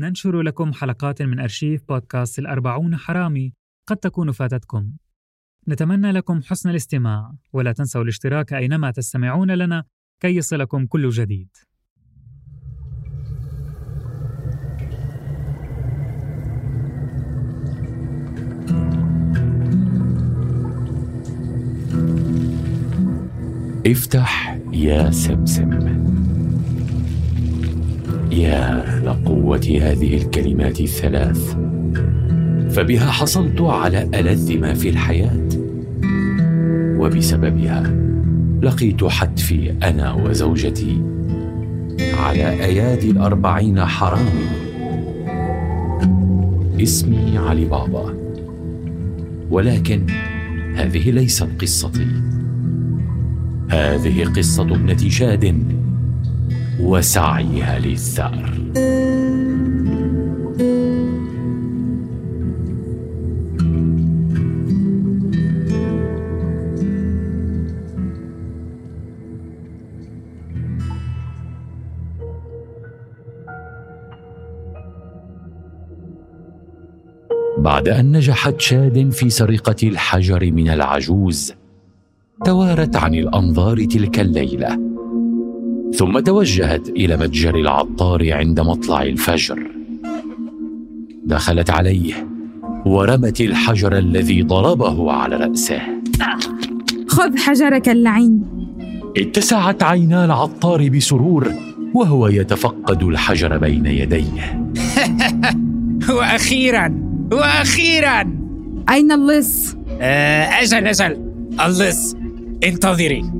ننشر لكم حلقات من أرشيف بودكاست الأربعون حرامي قد تكون فاتتكم. نتمنى لكم حسن الاستماع ولا تنسوا الاشتراك أينما تستمعون لنا كي يصلكم كل جديد. افتح يا سمسم. يا لقوة هذه الكلمات الثلاث. فبها حصلت على ألذ ما في الحياة. وبسببها لقيت حتفي أنا وزوجتي على أيادي الأربعين حرامي اسمي علي بابا. ولكن هذه ليست قصتي. هذه قصة ابنة شاد. وسعيها للثأر. بعد أن نجحت شاد في سرقة الحجر من العجوز توارت عن الأنظار تلك الليلة. ثم توجهت إلى متجر العطار عند مطلع الفجر. دخلت عليه ورمت الحجر الذي ضربه على رأسه. خذ حجرك اللعين. اتسعت عينا العطار بسرور وهو يتفقد الحجر بين يديه. وأخيرا وأخيرا. أين اللص؟ آه، أجل أجل. اللص انتظري.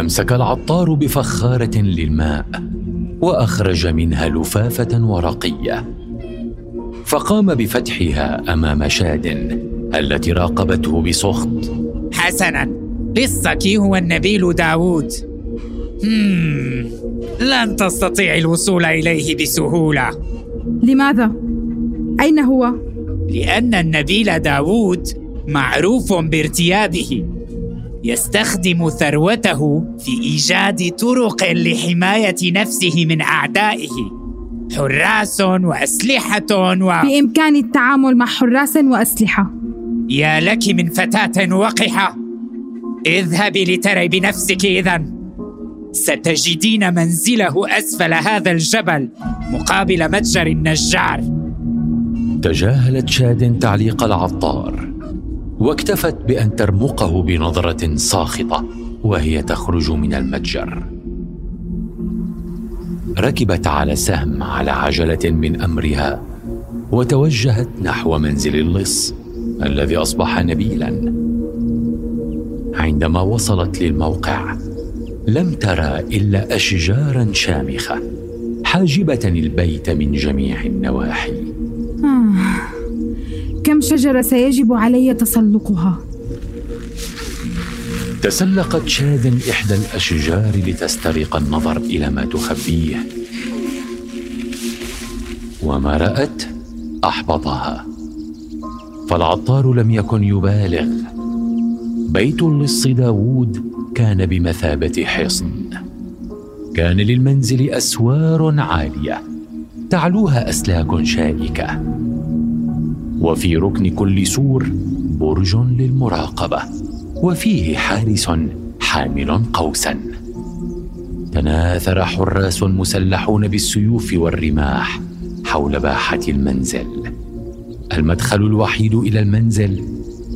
أمسك العطار بفخارة للماء وأخرج منها لفافة ورقية فقام بفتحها أمام شاد التي راقبته بسخط حسنا لصك هو النبيل داوود. لن تستطيع الوصول إليه بسهولة لماذا؟ أين هو؟ لأن النبيل داوود معروف بارتيابه يستخدم ثروته في إيجاد طرق لحماية نفسه من أعدائه. حراس وأسلحة و بإمكاني التعامل مع حراس وأسلحة. يا لك من فتاة وقحة. اذهبي لتري بنفسك اذا ستجدين منزله أسفل هذا الجبل مقابل متجر النجار. تجاهلت شاد تعليق العطار. واكتفت بأن ترمقه بنظرة ساخطة وهي تخرج من المتجر ركبت على سهم على عجلة من أمرها وتوجهت نحو منزل اللص الذي أصبح نبيلا عندما وصلت للموقع لم ترى إلا اشجارا شامخة حاجبة البيت من جميع النواحي. كم شجرة سيجب علي تسلقها؟ تسلقت شاد إحدى الأشجار لتسترق النظر إلى ما تخبيه. وما رأت أحبطها. فالعطار لم يكن يبالغ. بيت اللص داوود كان بمثابة حصن. كان للمنزل أسوار عالية. تعلوها أسلاك شائكة. وفي ركن كل سور برج للمراقبة وفيه حارس حامل قوسا. تناثر حراس مسلحون بالسيوف والرماح حول باحة المنزل. المدخل الوحيد إلى المنزل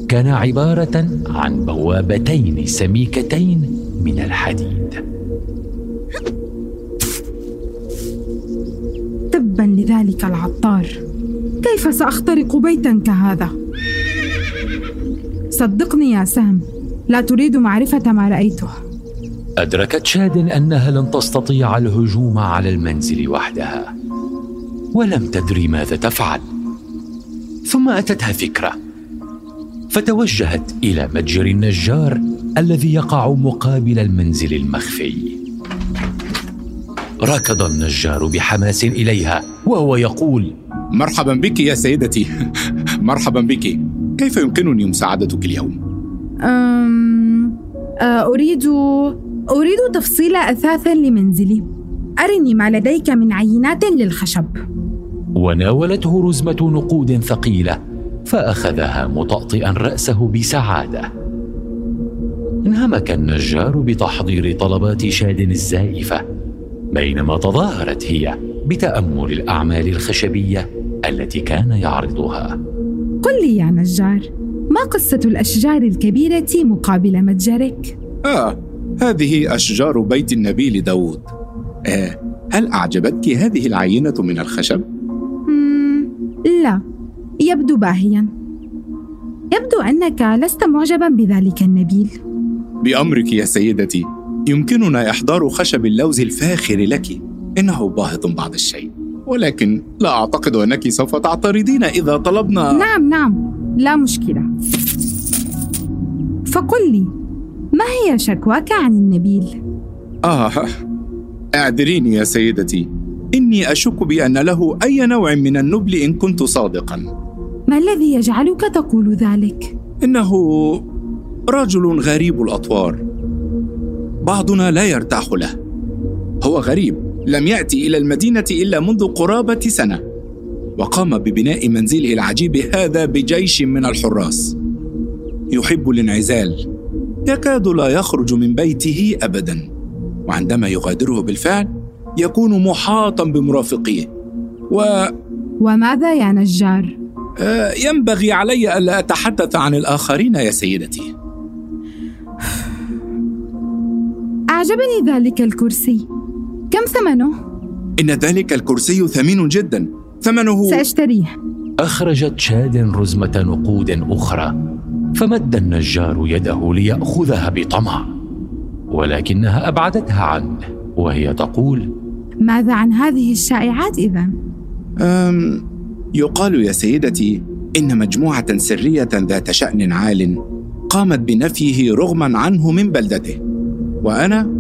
كان عبارة عن بوابتين سميكتين من الحديد. تبا لذلك العطار. كيف سأخترق بيتا كهذا؟ صدقني يا سهم لا تريد معرفة ما رأيته أدركت شاد أنها لن تستطيع الهجوم على المنزل وحدها. ولم تدري ماذا تفعل. ثم أتتها فكرة. فتوجهت إلى متجر النجار الذي يقع مقابل المنزل المخفي. ركض النجار بحماس إليها وهو يقول مرحبا بك يا سيدتي. مرحبا بك. كيف يمكنني مساعدتك اليوم؟ أم... آه، أريد أريد تفصيل أثاث لمنزلي. أرني ما لديك من عينات للخشب. وناولته رزمة نقود ثقيلة فأخذها مطأطئا رأسه بسعادة. انهمك النجار بتحضير طلبات شاد الزائفة. بينما تظاهرت هي بتأمل الأعمال الخشبية التي كان يعرضها قل لي يا نجار ما قصة الأشجار الكبيرة مقابل متجرك؟ آه هذه أشجار بيت النبي لداود آه هل أعجبتك هذه العينة من الخشب؟ لا يبدو باهيا يبدو أنك لست معجبا بذلك النبيل بأمرك يا سيدتي يمكننا إحضار خشب اللوز الفاخر لك. إنه باهظ بعض الشيء. ولكن لا أعتقد أنك سوف تعترضين إذا طلبنا. نعم نعم. لا مشكلة. فقل لي ما هي شكواك عن النبيل؟ آه أعذريني يا سيدتي. إني أشك بأن له أي نوع من النبل إن كنت صادقا. ما الذي يجعلك تقول ذلك؟ إنه رجل غريب الأطوار. بعضنا لا يرتاح له. هو غريب لم يأتي إلى المدينة إلا منذ قرابة سنة. وقام ببناء منزله العجيب هذا بجيش من الحراس. يحب الانعزال. يكاد لا يخرج من بيته ابدا. وعندما يغادره بالفعل يكون محاطا بمرافقيه. و وماذا يا نجار؟ آه، ينبغي علي ألا أتحدث عن الآخرين يا سيدتي. أعجبني ذلك الكرسي. كم ثمنه؟ إن ذلك الكرسي ثمين جدا. ثمنه سأشتريه. أخرجت شاد رزمة نقود أخرى فمد النجار يده ليأخذها بطمع ولكنها أبعدتها عنه وهي تقول ماذا عن هذه الشائعات إذا؟ أم يقال يا سيدتي إن مجموعة سرية ذات شأن عال قامت بنفيه رغما عنه من بلدته. وأنا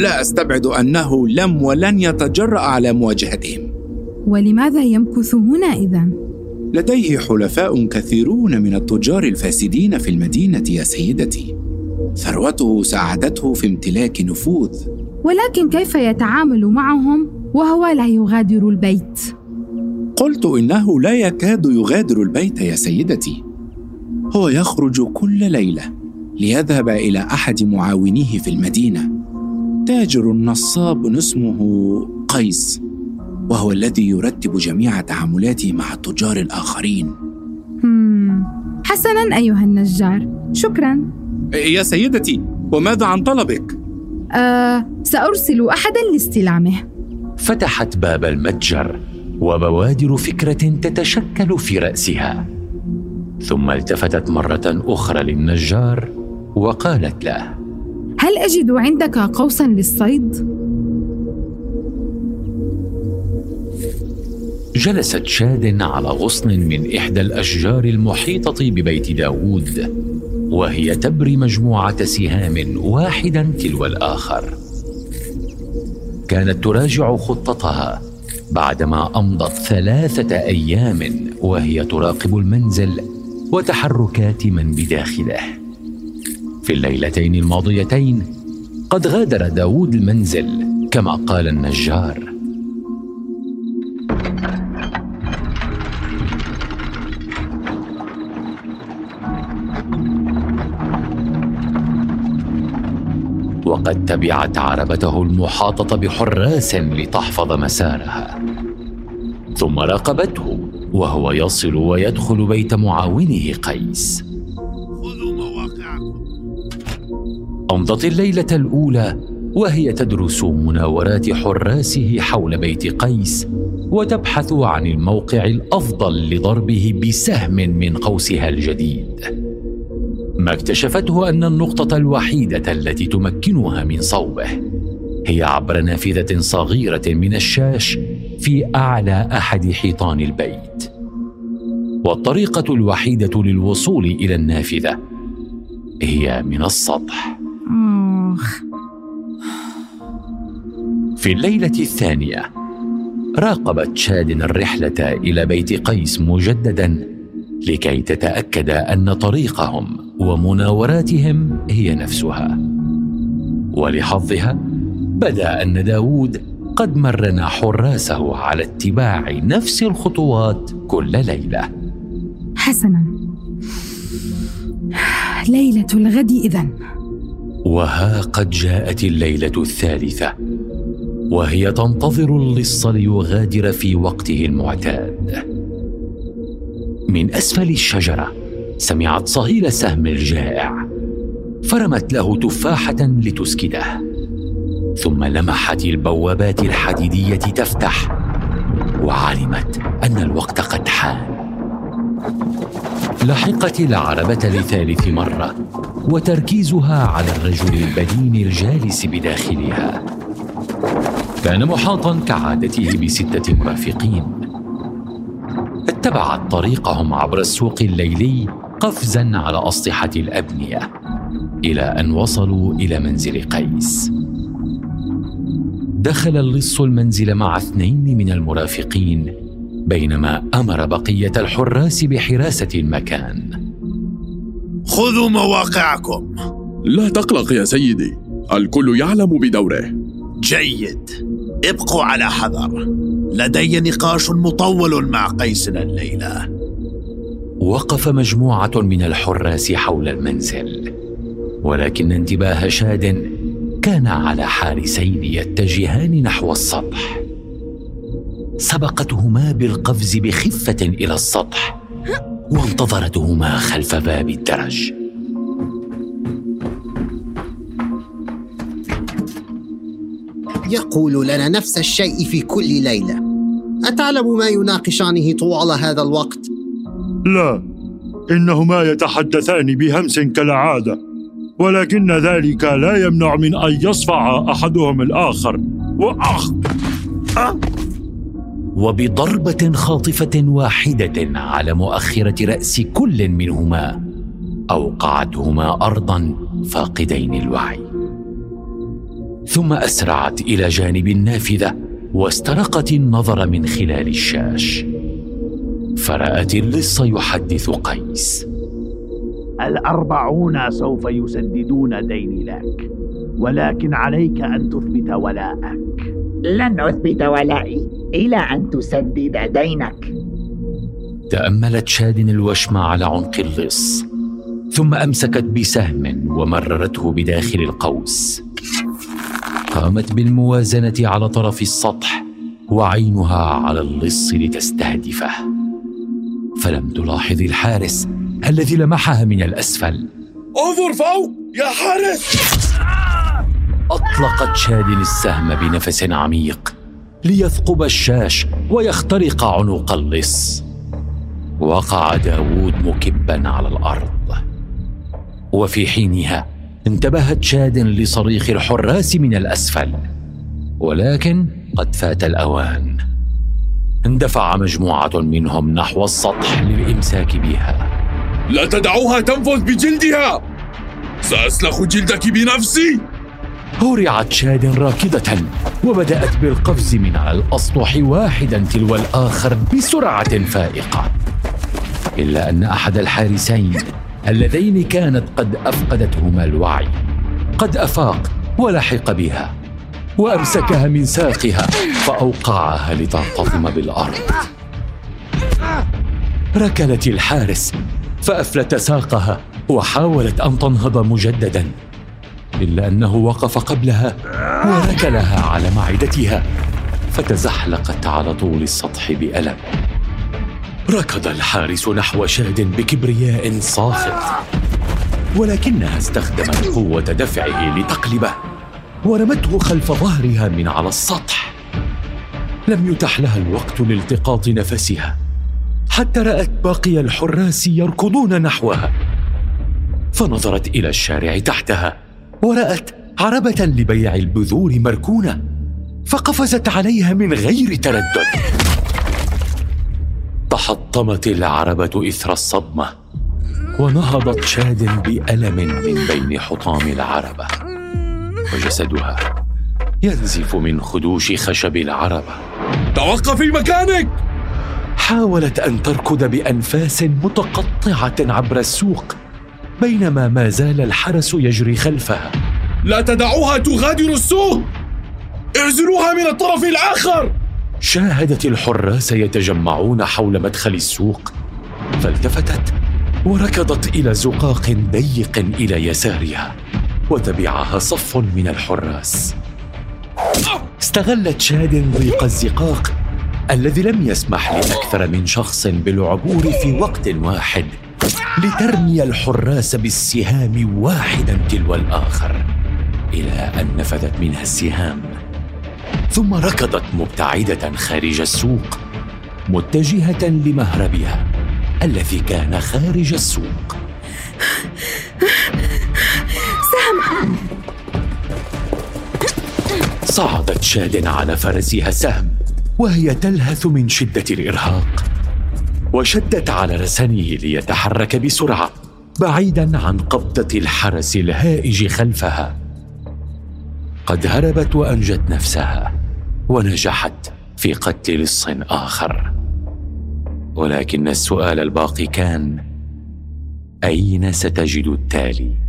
لا أستبعد أنه لم ولن يتجرأ على مواجهتهم. ولماذا يمكث هنا إذا؟ لديه حلفاء كثيرون من التجار الفاسدين في المدينة يا سيدتي. ثروته ساعدته في امتلاك نفوذ. ولكن كيف يتعامل معهم وهو لا يغادر البيت؟ قلت إنه لا يكاد يغادر البيت يا سيدتي. هو يخرج كل ليلة. ليذهب إلى أحد معاونيه في المدينة. تاجر نصاب اسمه قيس وهو الذي يرتب جميع تعاملاته مع التجار الآخرين. حسنا أيها النجار. شكرا. يا سيدتي وماذا عن طلبك؟ آه سأرسل أحدا لاستلامه. فتحت باب المتجر وبوادر فكرة تتشكل في رأسها. ثم التفتت مرة أخرى للنجار وقالت له هل أجد عندك قوسا للصيد؟ جلست شاد على غصن من إحدى الأشجار المحيطة ببيت داوود وهي تبري مجموعة سهام واحدا تلو الآخر كانت تراجع خطتها بعدما أمضت ثلاثة أيام وهي تراقب المنزل وتحركات من بداخله في الليلتين الماضيتين قد غادر داود المنزل كما قال النجار. وقد تبعت عربته المحاطة بحراس لتحفظ مسارها. ثم راقبته وهو يصل ويدخل بيت معاونه قيس. مواقعكم أمضت الليلة الأولى وهي تدرس مناورات حراسه حول بيت قيس وتبحث عن الموقع الأفضل لضربه بسهم من قوسها الجديد. ما اكتشفته أن النقطة الوحيدة التي تمكنها من صوبه هي عبر نافذة صغيرة من الشاش في أعلى أحد حيطان البيت. والطريقة الوحيدة للوصول إلى النافذة هي من السطح. في الليلة الثانية راقبت شاد الرحلة إلى بيت قيس مجددا لكي تتأكد أن طريقهم ومناوراتهم هي نفسها. ولحظها بدأ أن داود قد مرن حراسه على اتباع نفس الخطوات كل ليلة. حسنا. ليلة الغد إذن. وها قد جاءت الليلة الثالثة وهي تنتظر اللص ليغادر في وقته المعتاد. من أسفل الشجرة سمعت صهيل سهم الجائع فرمت له تفاحة لتسكته ثم لمحت البوابات الحديدية تفتح وعلمت أن الوقت قد حان. لحقت العربة لثالث مرة وتركيزها على الرجل البدين الجالس بداخلها. كان محاطا كعادته بستة مرافقين. اتبعت طريقهم عبر السوق الليلي قفزا على اسطحه الأبنية إلى أن وصلوا إلى منزل قيس. دخل اللص المنزل مع اثنين من المرافقين بينما أمر بقية الحراس بحراسة المكان. خذوا مواقعكم. لا تقلق يا سيدي الكل يعلم بدوره. جيد. ابقوا على حذر. لدي نقاش مطول مع قيسنا الليلة. وقف مجموعة من الحراس حول المنزل ولكن انتباه شاد كان على حارسين يتجهان نحو السطح. سبقتهما بالقفز بخفة إلى السطح وانتظرتهما خلف باب الدرج. يقول لنا نفس الشيء في كل ليلة. أتعلم ما يناقشانه طوال هذا الوقت؟ لا إنهما يتحدثان بهمس كالعادة ولكن ذلك لا يمنع من أن يصفع أحدهم الآخر. واخ أه؟ وبضربة خاطفة واحدة على مؤخرة رأس كل منهما أوقعتهما ارضا فاقدين الوعي. ثم أسرعت إلى جانب النافذة واسترقت النظر من خلال الشاش. فرأت اللص يحدث قيس. الأربعون سوف يسددون ديني لك ولكن عليك أن تثبت ولاءك. لن أثبت ولائي إلى أن تسدد دينك. تأملت شاد الوشم على عنق اللص ثم أمسكت بسهم ومررته بداخل القوس. قامت بالموازنة على طرف السطح وعينها على اللص لتستهدفه. فلم تلاحظ الحارس الذي لمحها من الأسفل. انظر فوق يا حارس! أطلقت شاد السهم بنفس عميق ليثقب الشاش ويخترق عنق اللص. وقع داوود مكبا على الأرض. وفي حينها انتبهت شاد لصريخ الحراس من الأسفل ولكن قد فات الأوان. اندفع مجموعة منهم نحو السطح للإمساك بها. لا تدعوها تنفذ بجلدها! سأسلخ جلدك بنفسي! هرعت شاد راكضة وبدأت بالقفز من على الأسطح واحدا تلو الآخر بسرعة فائقة. إلا أن أحد الحارسين اللذين كانت قد أفقدتهما الوعي قد أفاق ولحق بها وأمسكها من ساقها فأوقعها لتنتظم بالأرض. ركلت الحارس فأفلت ساقها وحاولت أن تنهض مجددا. إلا أنه وقف قبلها وركلها على معدتها فتزحلقت على طول السطح بألم. ركض الحارس نحو شاد بكبرياء صاخب ولكنها استخدمت قوة دفعه لتقلبه ورمته خلف ظهرها من على السطح. لم يتح لها الوقت لالتقاط نفسها حتى رأت باقي الحراس يركضون نحوها. فنظرت إلى الشارع تحتها ورأت عربة لبيع البذور مركونة فقفزت عليها من غير تردد. تحطمت العربة إثر الصدمة ونهضت شاد بألم من بين حطام العربة وجسدها ينزف من خدوش خشب العربة. توقفي مكانك! حاولت أن تركض بأنفاس متقطعة عبر السوق بينما ما زال الحرس يجري خلفها. لا تدعوها تغادر السوق. اعزلوها من الطرف الآخر. شاهدت الحراس يتجمعون حول مدخل السوق فالتفتت وركضت إلى زقاق ضيق إلى يسارها وتبعها صف من الحراس. استغلت شاد ضيق الزقاق الذي لم يسمح لأكثر من شخص بالعبور في وقت واحد. لترمي الحراس بالسهام واحدا تلو الآخر إلى أن نفذت منها السهام. ثم ركضت مبتعدة خارج السوق متجهة لمهربها الذي كان خارج السوق. سهم صعدت شاد على فرسها سهم وهي تلهث من شدة الإرهاق. وشدت على رسنه ليتحرك بسرعة بعيدا عن قبضة الحرس الهائج خلفها. قد هربت وأنجت نفسها ونجحت في قتل لص آخر. ولكن السؤال الباقي كان أين ستجد التالي؟